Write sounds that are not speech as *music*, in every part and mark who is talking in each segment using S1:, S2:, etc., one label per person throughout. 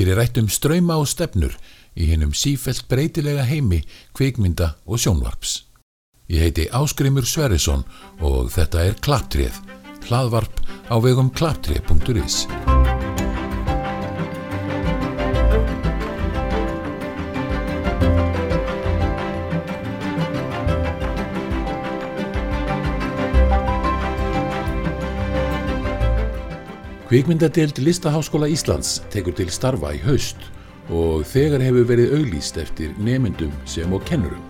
S1: Hér er rætt um ströyma og stefnur í hennum sífelt breytilega heimi, kvikmynda og sjónvarps. Ég heiti Áskrimur Sverrisson og þetta er Klaptrið, hlaðvarp á vegum klaptrið.is. Kvikmyndadeild Listaháskóla Íslands tekur til starfa í haust og þegar hefur verið auglýst eftir nemyndum sem og kennurum.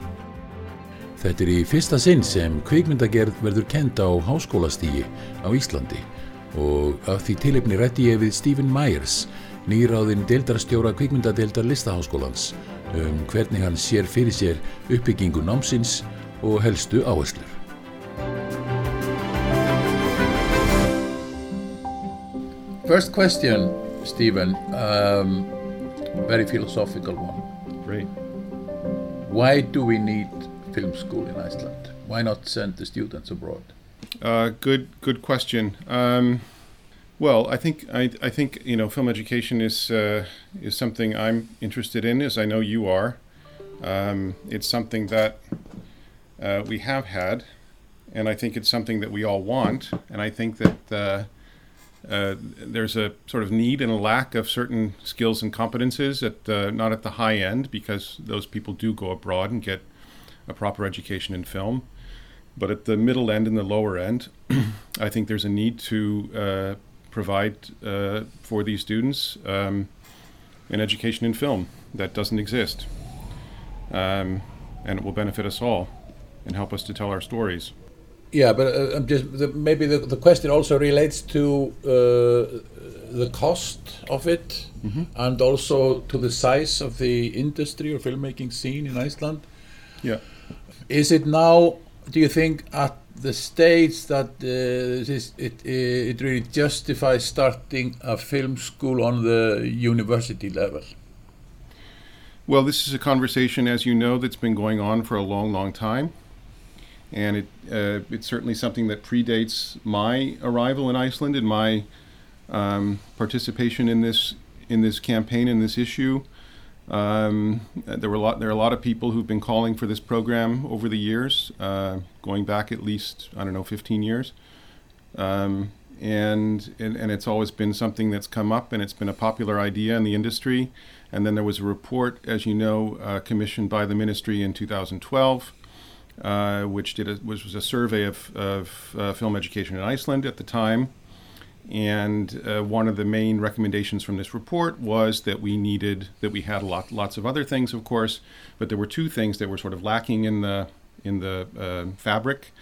S1: Þetta er í fyrsta sinn sem kvikmyndagerð verður kenda á háskólastígi á Íslandi og af því tilefni rætti ég við Stephen Myers, nýráðinn deildarstjóra kvikmyndadeildar Listaháskólans, um hvernig hann sér fyrir sér uppbyggingu námsins og helstu áherslur. First question, Steven, um, very philosophical one.
S2: Great.
S1: Why do we need film school in Iceland? Why not send the students abroad?
S2: Uh, good, good question. Um, well, I think I, I think you know film education is uh, is something I'm interested in, as I know you are. Um, it's something that uh, we have had, and I think it's something that we all want. And I think that uh, there's a sort of need and a lack of certain skills and competences at uh, not at the high end because those people do go abroad and get a proper education in film. But at the middle end and the lower end, *clears throat* I think there's a need to uh, provide uh, for these students um, an education in film that doesn't exist. Um, and it will benefit us all and help us to tell our stories.
S1: Yeah, but uh, I'm just the, maybe the, the question also relates to uh, the cost of it
S2: Mhm.
S1: and also to the size of the industry or filmmaking scene in Iceland.
S2: Yeah.
S1: Is it now, do you think, at the stage that uh, this, it, uh, it really justifies starting a film school on the university level?
S2: Well, this is a conversation, as you know, that's been going on for a long, long time. And it, uh, it's certainly something that predates my arrival in Iceland and my um, participation in this in this campaign in this issue. Um, there were a lot. There are a lot of people who've been calling for this program over the years, uh, going back at least I don't know 15 years. Um, and, and and it's always been something that's come up, and it's been a popular idea in the industry. And then there was a report, as you know, uh, commissioned by the ministry in 2012, uh, which did a, was, was a survey of, of uh, film education in Iceland at the time. And uh, one of the main recommendations from this report was that we needed that we had a lot, lots of other things, of course, but there were two things that were sort of lacking in the in the uh, fabric.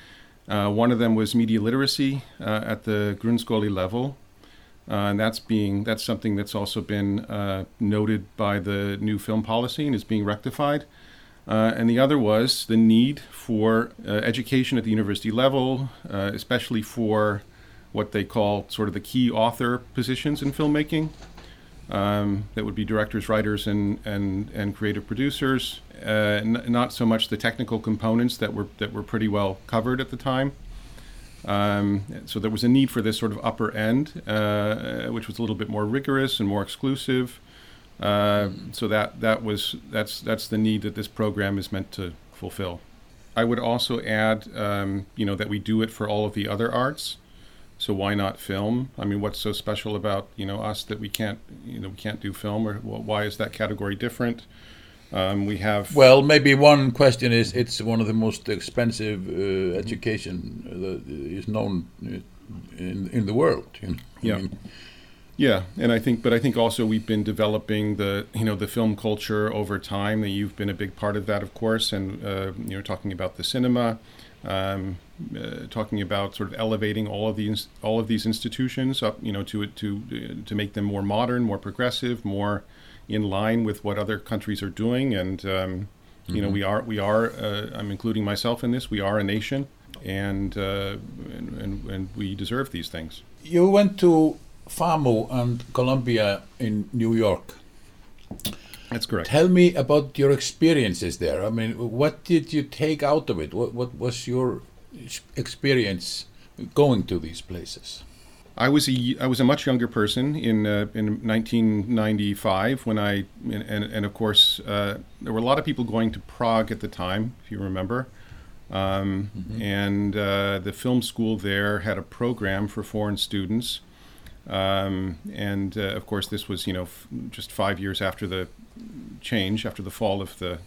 S2: Uh, one of them was media literacy uh, at the Grundskole level, uh, and that's being that's something that's also been uh, noted by the new film policy and is being rectified. Uh, and the other was the need for uh, education at the university level, uh, especially for what they call sort of the key author positions in filmmaking. Um, that would be directors, writers, and and, and creative producers. Uh, n- not so much the technical components that were that were pretty well covered at the time. Um, so there was a need for this sort of upper end, uh, which was a little bit more rigorous and more exclusive. Uh, so that that was that's that's the need that this program is meant to fulfill. I would also add, um, you know, that we do it for all of the other arts. So why not film? I mean, what's so special about you know us that we can't you know we can't do film, or wh- why is that category different? Um, we have
S1: Well, maybe one question is it's one of the most expensive uh, education uh, that is known uh, in in the world. You know? I
S2: Yeah.
S1: mean,
S2: Yeah, and I think, but I think also we've been developing the, you know, the film culture over time. That you've been a big part of that, of course, and uh, you know, talking about the cinema, um, uh, talking about sort of elevating all of these all of these institutions up, you know, to to uh, to make them more modern, more progressive, more in line with what other countries are doing. And um, you know, we are we are. Uh, I'm including myself in this. We are a nation, and, uh, and and and we deserve these things.
S1: You went to FAMU and Columbia in New York.
S2: That's correct.
S1: Tell me about your experiences there. I mean, what did you take out of it? What, what was your experience going to these places?
S2: I was a I was a much younger person in uh, in 1995 when I and and, of course uh, there were a lot of people going to Prague at the time, if you remember. Um, mm-hmm. And uh, the film school there had a program for foreign students, um, and uh, of course this was you know f- just five years after the change, after the fall of the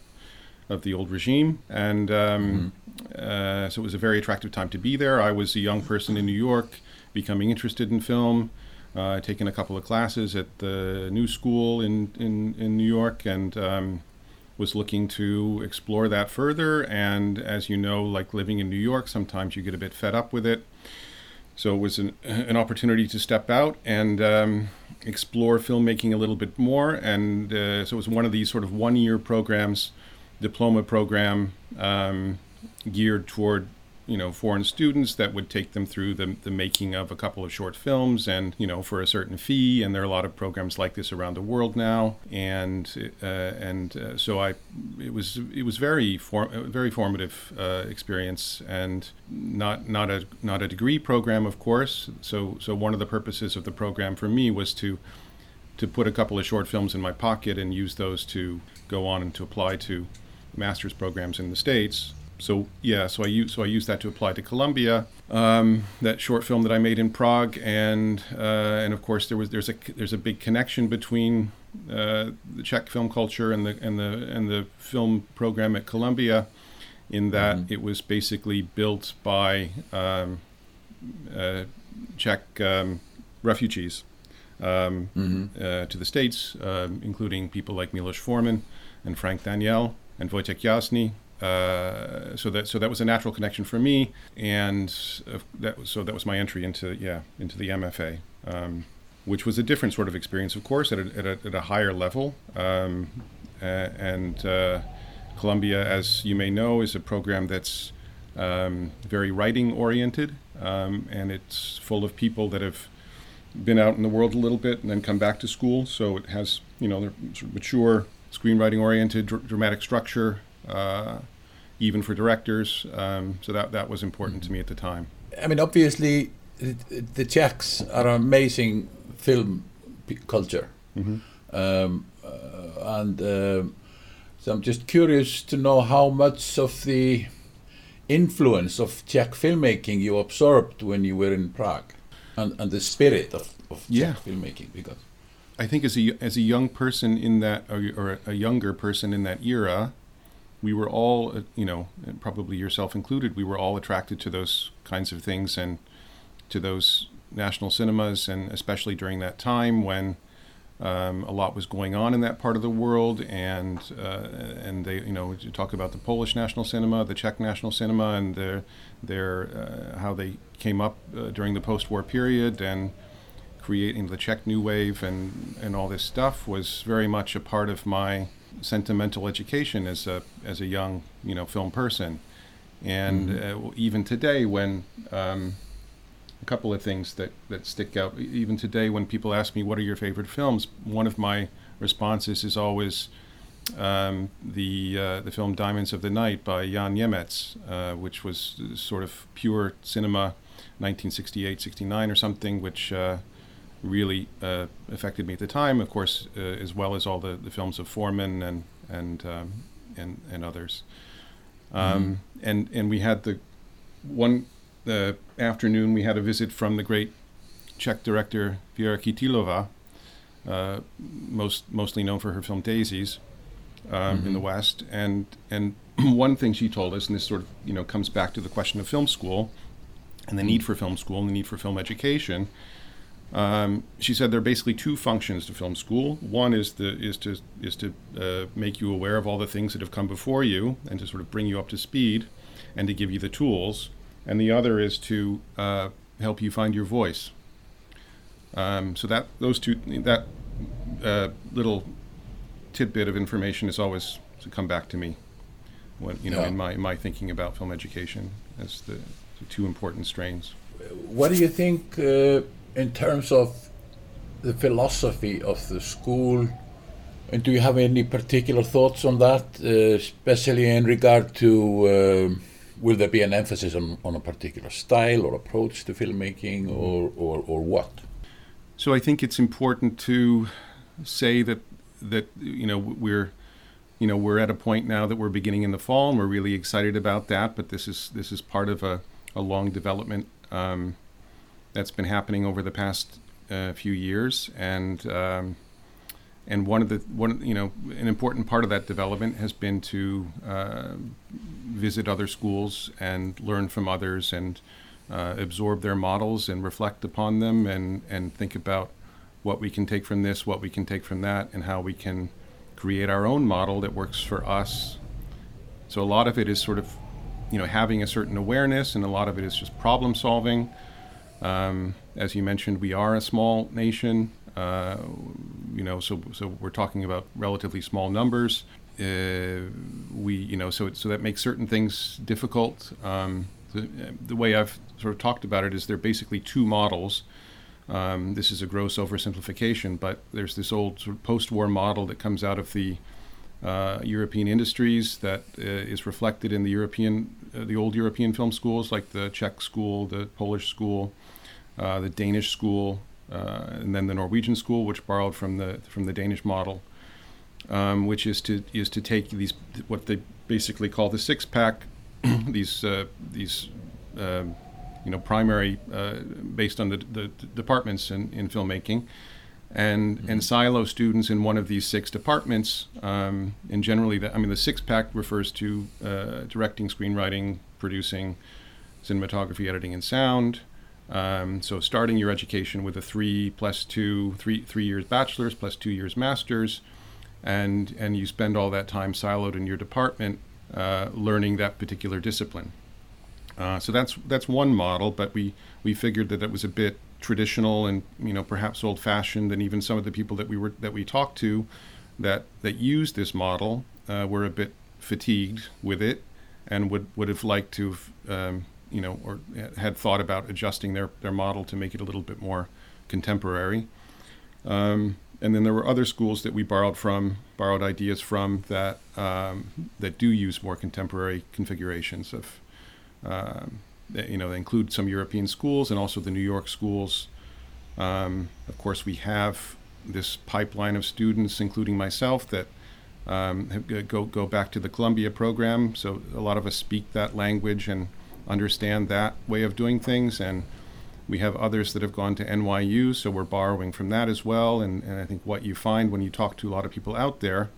S2: of the old regime, and um, mm-hmm. Uh, so it was a very attractive time to be there. I was a young person in New York becoming interested in film. Uh, taken a couple of classes at the New School in, in, in New York and um, was looking to explore that further. And as you know, like living in New York, sometimes you get a bit fed up with it. So it was an, an opportunity to step out and um, explore filmmaking a little bit more. And uh, so it was one of these sort of one year programs, diploma program um, geared toward you know foreign students that would take them through the, the making of a couple of short films and you know for a certain fee and there are a lot of programs like this around the world now. And uh, and uh, so I it was it was very for, very formative uh, experience and not not a not a degree program of course. So so one of the purposes of the program for me was to to put a couple of short films in my pocket and use those to go on and to apply to master's programs in the states so yeah, so I use so I used that to apply to Columbia. Um, that short film that I made in Prague, and uh, and of course there was there's a there's a big connection between uh, the Czech film culture and the and the and the film program at Columbia, in that mm-hmm. it was basically built by um, uh, Czech um, refugees um, mm-hmm. Uh, to the states, um, including people like Milos Forman and Frank Daniel and Wojtek Jasny, uh, so that so that was a natural connection for me, and uh, that was, so that was my entry into yeah into the MFA, um, which was a different sort of experience, of course, at a, at a, at a higher level. Um, and uh, Columbia, as you may know, is a program that's um, very writing oriented, um, and it's full of people that have been out in the world a little bit and then come back to school. So it has you know sort of mature screenwriting oriented dr- dramatic structure. Uh, even for directors. Um, so that that was important to me at the time.
S1: I mean, obviously, the Czechs are an amazing film culture, mm-hmm. um, uh, and uh, so I'm just curious to know how much of the influence of Czech filmmaking you absorbed when you were in Prague, and, and the spirit of, of Czech yeah. filmmaking, because.
S2: I think as a as a young person in that, or, or a younger person in that era, we were all, uh, you know, probably yourself included, we were all attracted to those kinds of things and to those national cinemas, and especially during that time when um, a lot was going on in that part of the world, and uh, and they, you know, you talk about the Polish national cinema, the Czech national cinema, and their their uh, how they came up uh, during the post-war period, and creating the Czech New Wave and and all this stuff was very much a part of my sentimental education as a as a young you know film person, and mm-hmm. uh, even today when um, a couple of things that that stick out. Even today when people ask me what are your favorite films, one of my responses is always um, the uh, the film Diamonds of the Night by Jan Němec, uh, which was sort of pure cinema, 1968, 69 or something, which uh, really uh, affected me at the time, of course, uh, as well as all the, the films of Forman and and um, and, and others. Um, mm-hmm. And and we had the one the afternoon we had a visit from the great Czech director Vera Chytilová, uh, most mostly known for her film Daisies um, mm-hmm. in the mm-hmm. West. And and *clears throat* one thing she told us, and this sort of you know comes back to the question of film school and the need for film school and the need for film education um, she said there are basically two functions to film school. One is the is to is to uh, make you aware of all the things that have come before you and to sort of bring you up to speed, and to give you the tools. And the other is to uh, help you find your voice. Um, so that those two that uh, little tidbit of information is always to come back to me when you know yeah. in my in my thinking about film education as the, the two important strains.
S1: What do you think? In terms of the philosophy of the school, and do you have any particular thoughts on that, uh, especially in regard to uh, will there be an emphasis on, on a particular style or approach to filmmaking or, or, or what?
S2: So I think it's important to say that that you know we're you know we're at a point now that we're beginning in the fall and we're really excited about that. But this is this is part of a, a long development um, that's been happening over the past uh, few years and. Um, and one of the one you know an important part of that development has been to uh, visit other schools and learn from others and uh, absorb their models and reflect upon them and and think about what we can take from this, what we can take from that, and how we can create our own model that works for us. So a lot of it is sort of you know having a certain awareness, and a lot of it is just problem solving. Um, as you mentioned, we are a small nation. Uh, you know, so so we're talking about relatively small numbers. Uh, we, you know, so so that makes certain things difficult. Um, the, the, way I've sort of talked about it is there are basically two models. Um, this is a gross oversimplification, but there's this old sort of post-war model that comes out of the uh, European industries that uh, is reflected in the European, uh, the old European film schools like the Czech school, the Polish school, uh, the Danish school, uh, and then the Norwegian school, which borrowed from the from the Danish model, um, which is to is to take these what they basically call the six pack, *clears throat* these uh, these um, you know primary uh, based on the, the departments in, in filmmaking, and mm-hmm. and silo students in one of these six departments. Um, and generally, the, I mean, the six pack refers to uh, directing, screenwriting, producing, cinematography, editing, and sound. Um, so starting your education with a three plus two, three three years bachelor's plus two years master's, and and you spend all that time siloed in your department uh, learning that particular discipline. Uh, so that's that's one model, but we we figured that it was a bit traditional and you know perhaps old-fashioned, and even some of the people that we were that we talked to that that used this model uh, were a bit fatigued with it and would would have liked to um, you know, or had thought about adjusting their, their model to make it a little bit more contemporary. Um, and then there were other schools that we borrowed from, borrowed ideas from that um, that do use more contemporary configurations of, um, you know, they include some European schools and also the New York schools. Um, of course, we have this pipeline of students, including myself, that um, go go back to the Columbia program. So a lot of us speak that language and understand that way of doing things. And we have others that have gone to NYU, so we're borrowing from that as well. And, and I think what you find when you talk to a lot of people out there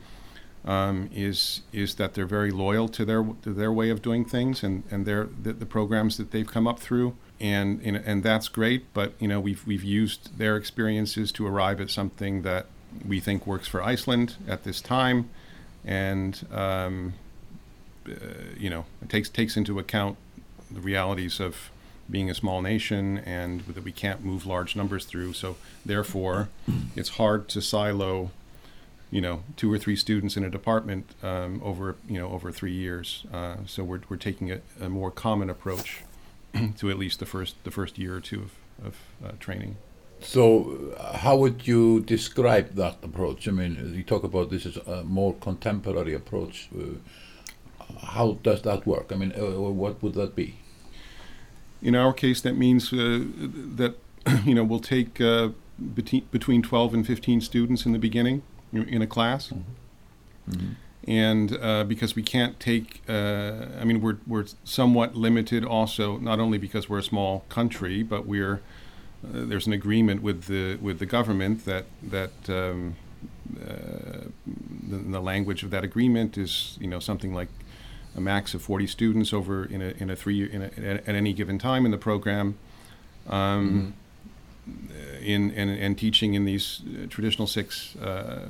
S2: um, is is that they're very loyal to their to their way of doing things and and their the, the programs that they've come up through. And, and and that's great, but you know we've we've used their experiences to arrive at something that we think works for Iceland at this time, and um, uh, you know it takes takes into account the realities of being a small nation and that we can't move large numbers through. So therefore, it's hard to silo, you know, two or three students in a department um, over you know over three years. Uh, so we're we're taking a, a, more common approach *clears throat* to at least the first the first year or two of of uh, training.
S1: So, uh, how would you describe that approach? I mean, you talk about this as a more contemporary approach. Uh, how does that work? I mean, uh, what would that be?
S2: In our case, that means uh, that *clears throat* you know we'll take uh, between between 12 and 15 students in the beginning in a class. Mm-hmm. Mm-hmm. And uh, because we can't take, uh, I mean, we're, we're somewhat limited also, not only because we're a small country, but we're, uh, there's an agreement with the, with the government that, that um, the, the language of that agreement is, you know, something like a max of 40 students over in a, in a three year, in a, at any given time in the program. Um, mm-hmm. in, and, and teaching in these uh, traditional six uh,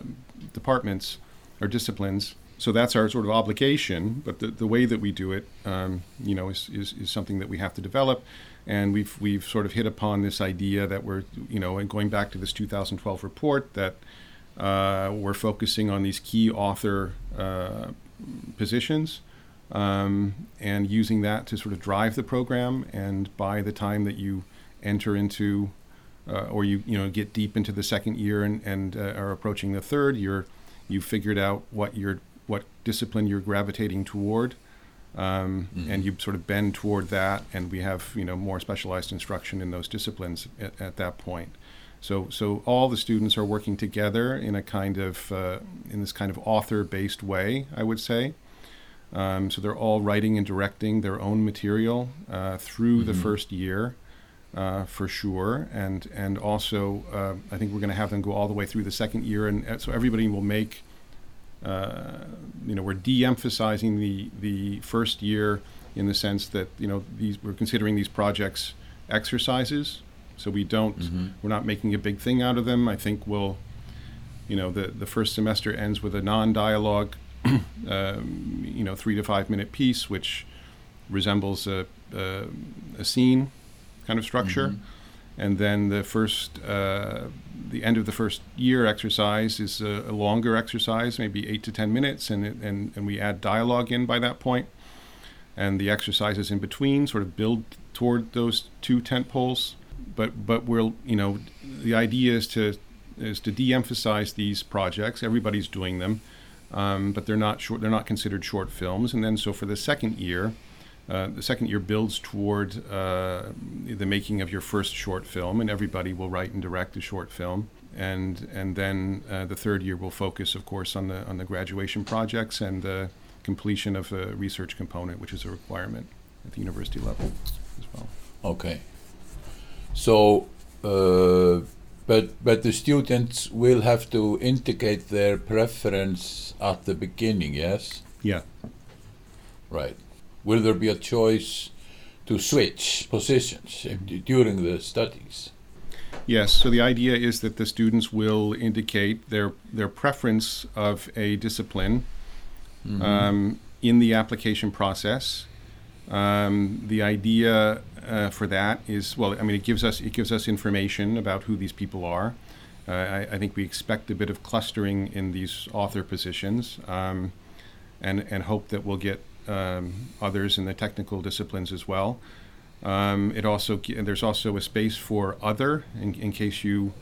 S2: departments or disciplines. So that's our sort of obligation, but the, the way that we do it, um, you know, is, is, is something that we have to develop. And we've, we've sort of hit upon this idea that we're, you know, and going back to this 2012 report, that uh, we're focusing on these key author uh, positions um, and using that to sort of drive the program. And by the time that you enter into uh, or you you know get deep into the second year and, and uh, are approaching the third, you're you figured out what your what discipline you're gravitating toward. Um, And you sort of bend toward that, and we have you know more specialized instruction in those disciplines at, at that point. So, so all the students are working together in a kind of uh, in this kind of author-based way, I would say. Um, so they're all writing and directing their own material uh, through the first year, uh, for sure, and and also uh, I think we're going to have them go all the way through the second year, and uh, so everybody will make. Uh, you know, we're de-emphasizing the the first year in the sense that you know these we're considering these projects exercises, so we don't we're not making a big thing out of them. I think we'll, you know, the the first semester ends with a non-dialogue *clears throat* um, you know, three to five minute piece, which resembles a, a, a scene kind of structure. And then the first, uh, the end of the first year exercise is a, a longer exercise, maybe eight to ten minutes, and, it, and and we add dialogue in by that point. And the exercises in between sort of build toward those two tent poles. But but we'll you know the idea is to is to de-emphasize these projects. Everybody's doing them um, but they're not short. They're not considered short films. And then so for the second year, uh, the second year builds toward uh, the making of your first short film, and everybody will write and direct a short film. And and then uh, the third year will focus, of course, on the on the graduation projects and the completion of a research component, which is a requirement at the university level as well.
S1: Okay. So, uh, but but the students will have to indicate their preference at the beginning. Yes.
S2: Yeah.
S1: Right. Will there be a choice to switch positions during the studies?
S2: Yes. So the idea is that the students will indicate their their preference of a discipline um, in the application process. Um, the idea uh, for that is well, I mean, it gives us it gives us information about who these people are. Uh, I, I think we expect a bit of clustering in these author positions, um, and and hope that we'll get um, others in the technical disciplines as well. Um, it also there's also a space for other in, in case you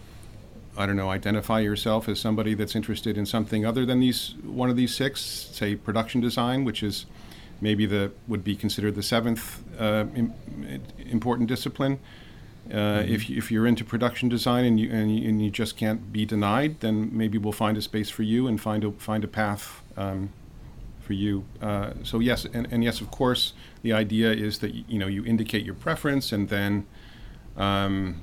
S2: I don't know identify yourself as somebody that's interested in something other than these one of these six, say production design, which is maybe the would be considered the seventh uh, im- important discipline. Uh, if, you- if you're into production design and you, and you and you just can't be denied, then maybe we'll find a space for you and find a find a path um, for you. Uh, so yes, and, and yes, of course, the idea is that you know you indicate your preference, and then um,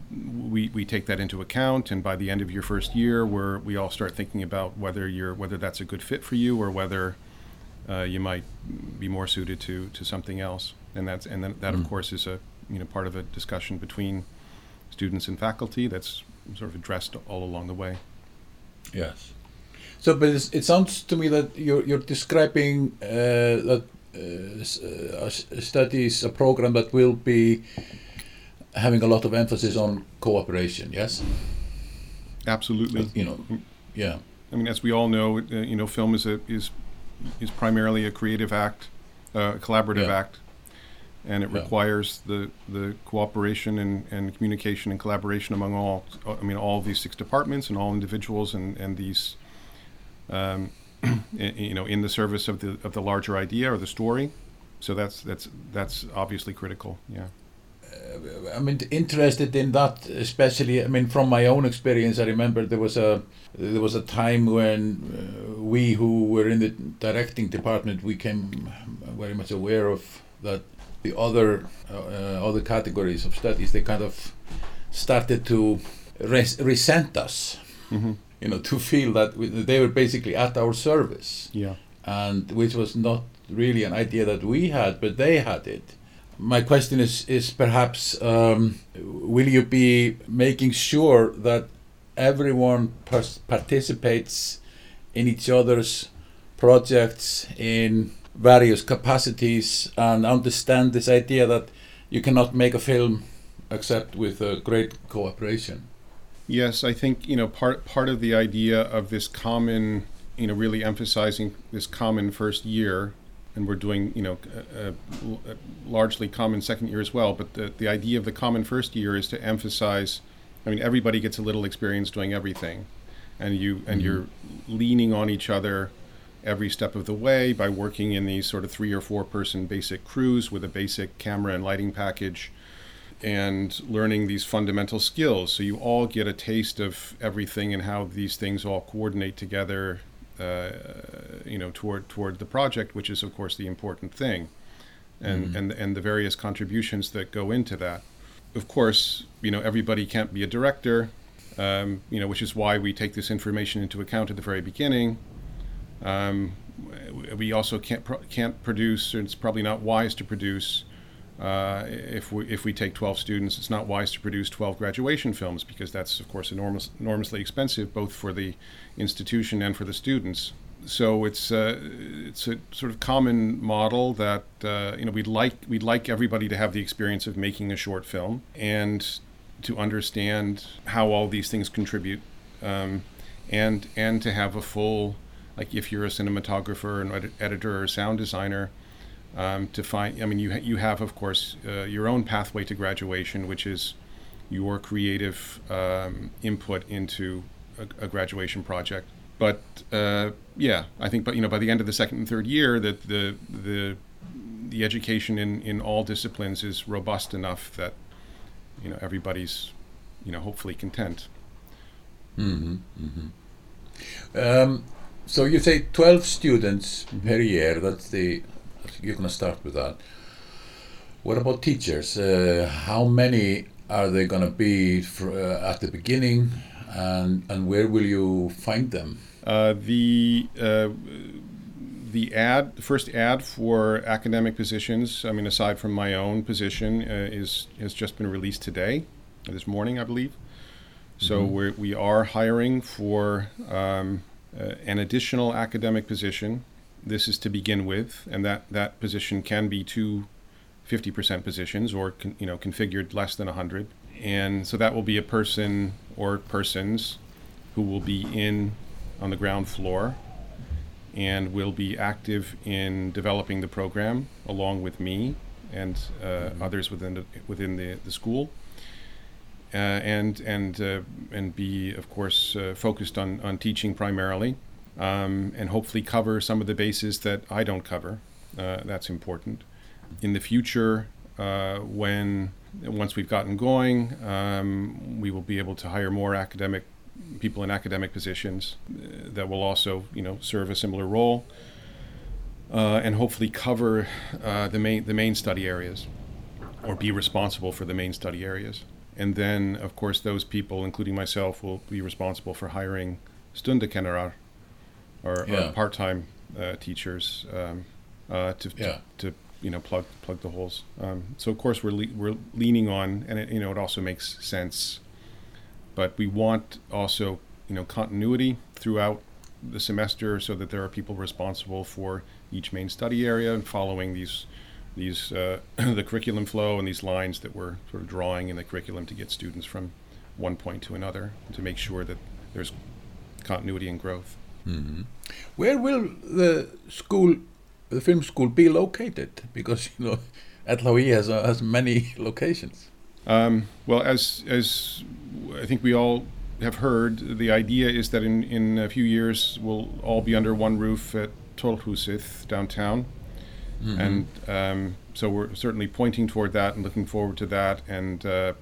S2: we we take that into account. And by the end of your first year, we're we all start thinking about whether you're whether that's a good fit for you or whether uh, you might be more suited to to something else. And that's and then that of course is a you know part of a discussion between students and faculty that's sort of addressed all along the way.
S1: Yes. So, but it's, it sounds to me that you're you're describing uh, that uh, uh, a s- a studies a program that will be having a lot of emphasis on cooperation. Yes.
S2: Absolutely.
S1: You know. Yeah.
S2: I mean, as we all know, uh, you know, film is a is is primarily a creative act, uh, a collaborative
S1: Yeah.
S2: act, and it
S1: Yeah.
S2: requires the the cooperation and, and communication and collaboration among all. I mean, all of these six departments and all individuals and and these, um, *clears throat* you know, in the service of the of the larger idea or the story. So that's that's that's obviously critical. Yeah.
S1: I mean, interested in that, especially. I mean, from my own experience, I remember there was a there was a time when uh, we who were in the directing department we came very much aware of that the other uh, other categories of studies they kind of started to res- resent us.
S2: hmm
S1: You know, to feel that we, they were basically at our service
S2: Yeah.
S1: and which was not really an idea that we had, but they had it. My question is is perhaps um, will you be making sure that everyone participates in each other's projects in various capacities and understand this idea that you cannot make a film except with a great cooperation?
S2: Yes, I think you know part part of the idea of this common, you know, really emphasizing this common first year, and we're doing you know a, a, a largely common second year as well. But the the idea of the common first year is to emphasize. I mean, everybody gets a little experience doing everything, and you and mm-hmm. you're leaning on each other every step of the way by working in these sort of three or four person basic crews with a basic camera and lighting package and learning these fundamental skills. So you all get a taste of everything and how these things all coordinate together, uh, you know, toward toward the project, which is of course the important thing, and mm-hmm. and and the various contributions that go into that. Of course, you know, everybody can't be a director, um, you know, which is why we take this information into account at the very beginning. Um, we also can't pro- can't produce, and it's probably not wise to produce uh, if we if we take 12 students, it's not wise to produce 12 graduation films because that's of course enormous, enormously expensive both for the institution and for the students. So it's uh, it's a sort of common model that uh, you know we'd like we'd like everybody to have the experience of making a short film and to understand how all these things contribute, um, and and to have a full like if you're a cinematographer, an ed- editor, or sound designer um, to find. I mean, you you have of course uh, your own pathway to graduation, which is your creative um, input into a, a, graduation project. But uh, yeah, I think, but you know, by the end of the second and third year, that the the the education in, in all disciplines is robust enough that you know everybody's you know hopefully content.
S1: Mm-hmm, mm-hmm. Um, so you say twelve students mm-hmm. per year. That's the you're going to start with that. What about teachers? Uh, how many are they going to be for, uh, at the beginning, and and where will you find them?
S2: Uh, the uh, the ad, the first ad for academic positions. I mean, aside from my own position, uh, is has just been released today, this morning, I believe. So mm-hmm. we're, we are hiring for um, uh, an additional academic position this is to begin with, and that, that position can be two 50% positions or con, you know configured less than 100. And so that will be a person or persons who will be in on the ground floor and will be active in developing the program along with me and uh, mm-hmm. others within the, within the, the school. Uh, and and uh, and be of course uh, focused on, on teaching primarily um, and hopefully cover some of the bases that I don't cover. Uh, that's important. In the future, uh, when once we've gotten going, um, we will be able to hire more academic people in academic positions uh, that will also, you know, serve a similar role, uh, and hopefully cover uh, the main the main study areas, or be responsible for the main study areas. And then, of course, those people, including myself, will be responsible for hiring stundekennerar, or, yeah. or part-time uh, teachers um, uh, to, yeah. to, to you know plug plug the holes. Um, so of course we're le- we're leaning on, and it, you know it also makes sense, but we want also you know continuity throughout the semester so that there are people responsible for each main study area and following these these uh, *clears throat* the curriculum flow and these lines that we're sort of drawing in the curriculum to get students from one point to another to make sure that there's continuity and growth.
S1: Mm-hmm. Where will the school, the film school, be located? Because you know, LHI has uh, has many *laughs* locations.
S2: Um, well, as as I think we all have heard, the idea is that in in a few years we'll all be under one roof at Tollhúsið downtown, mm-hmm. and um, so we're certainly pointing toward that and looking forward to that. And uh,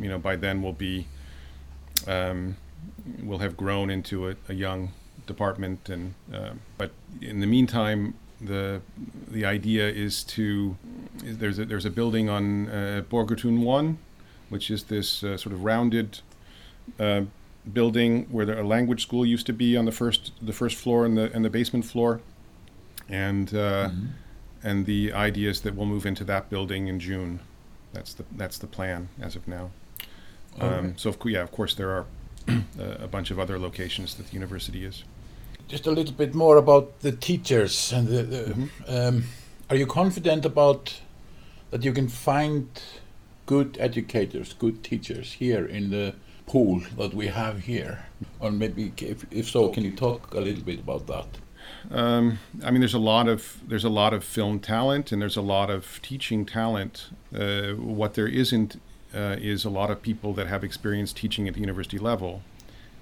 S2: you know, by then we'll be um, we'll have grown into a, a young department. And uh, but in the meantime, the the idea is to there's a, there's a building on uh, Borgartún one, which is this uh, sort of rounded uh, building where the, a language school used to be on the first the first floor and the and the basement floor, and uh, mm-hmm. and the idea is that we'll move into that building in June. That's the that's the plan as of now. Um, so of, yeah, of course there are *clears throat* a bunch of other locations that the university is
S1: just a little bit more about the teachers and the, the mm -hmm. um, are you confident about that you can find good educators good teachers here in the pool that we have here or maybe if, if so can you talk a little bit about that
S2: um, I mean, there's a lot of there's a lot of film talent and there's a lot of teaching talent. Uh, what there isn't uh, is a lot of people that have experience teaching at the university level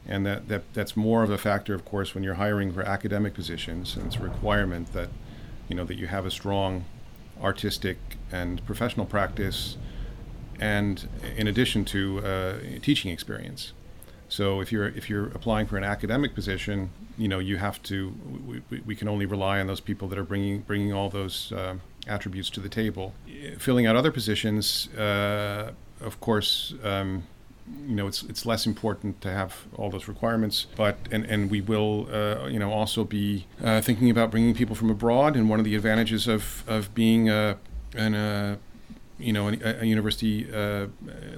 S2: and that, that that's more of a factor, of course, when you're hiring for academic positions, and it's a requirement that you know that you have a strong artistic and professional practice, and in addition to uh, teaching experience. So if you're if you're applying for an academic position, you know you have to. We, we can only rely on those people that are bringing bringing all those uh, attributes to the table. Filling out other positions, uh, of course. Um, you know, it's it's less important to have all those requirements, but and and we will, uh, you know, also be uh, thinking about bringing people from abroad. And one of the advantages of of being a an a you know a, a university uh,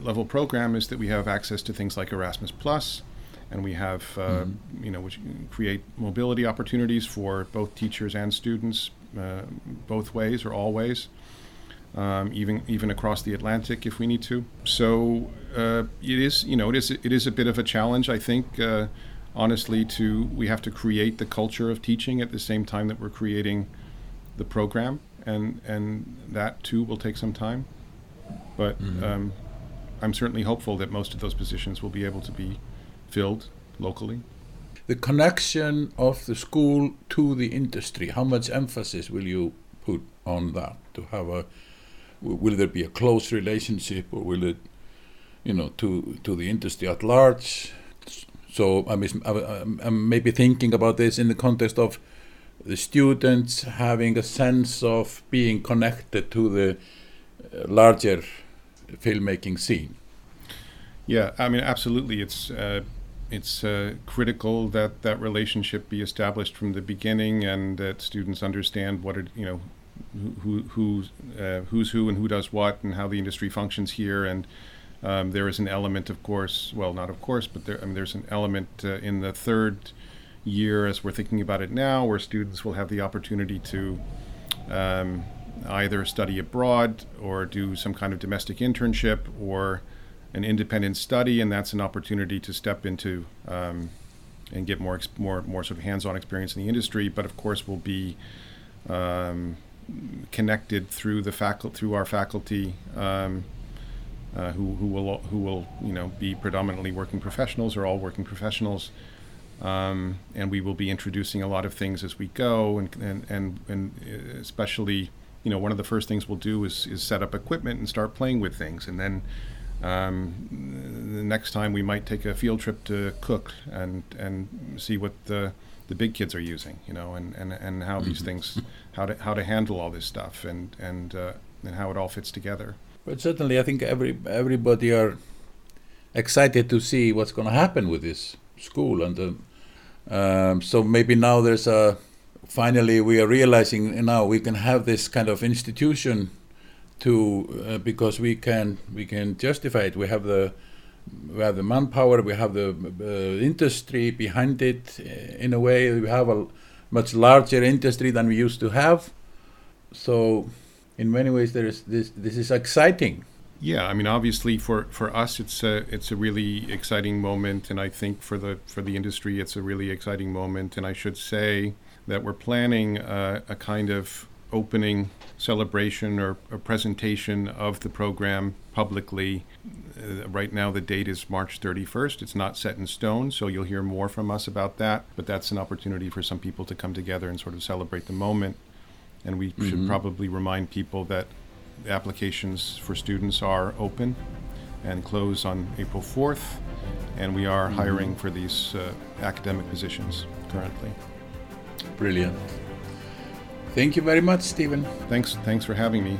S2: level program is that we have access to things like Erasmus Plus, and we have uh, mm-hmm. you know which create mobility opportunities for both teachers and students, uh, both ways or all ways um, even even across the Atlantic if we need to. So uh, it is you know it is it is a bit of a challenge I think. Uh, honestly, to we have to create the culture of teaching at the same time that we're creating the program, and and that too will take some time. But mm-hmm. um, I'm certainly hopeful that most of those positions will be able to be filled locally.
S1: The connection of the school to the industry. How much emphasis will you put on that to have a will there be a close relationship or will it you know to to the industry at large so I mean, I'm maybe thinking about this in the context of the students having a sense of being connected to the uh, larger filmmaking scene.
S2: Yeah, I mean, absolutely. It's uh, it's uh, critical that that relationship be established from the beginning, and that students understand what it, you know who, who uh, who's who and who does what and how the industry functions here. And um, there is an element of course well not of course but there, I mean, there's an element uh, in the third year as we're thinking about it now where students will have the opportunity to um, either study abroad or do some kind of domestic internship or an independent study. And that's an opportunity to step into um, and get more more more sort of hands-on experience in the industry. But of course will be um, connected through the faculty through our faculty um, uh, who, who will who will you know be predominantly working professionals or all working professionals. Um, and we will be introducing a lot of things as we go and and, and, and especially you know one of the first things we'll do is, is set up equipment and start playing with things. And then um, the next time we might take a field trip to Kukl and and see what the the big kids are using, you know, and, and, and how these mm-hmm. things, how to how to handle all this stuff, and and uh, and how it all fits together.
S1: But certainly, I think every everybody are excited to see what's going to happen with this school, and uh, um, so maybe now there's a finally we are realizing now we can have this kind of institution to uh, because we can we can justify it. We have the we have the manpower, we have the uh, industry behind it. Uh, in a way, we have a much larger industry than we used to have. So, in many ways, there is this. This is exciting.
S2: Yeah, I mean, obviously, for, for us, it's a it's a really exciting moment, and I think for the for the industry, it's a really exciting moment. And I should say that we're planning a, a kind of opening celebration or a presentation of the program publicly. Uh, right now, the date is March 31st. It's not set in stone, so you'll hear more from us about that. But that's an opportunity for some people to come together and sort of celebrate the moment. And we mm-hmm. should probably remind people that applications for students are open and close on April 4th. And we are mm-hmm. hiring for these uh, academic positions currently.
S1: Brilliant. Thank you very much, Steven.
S2: Thanks, thanks for having me.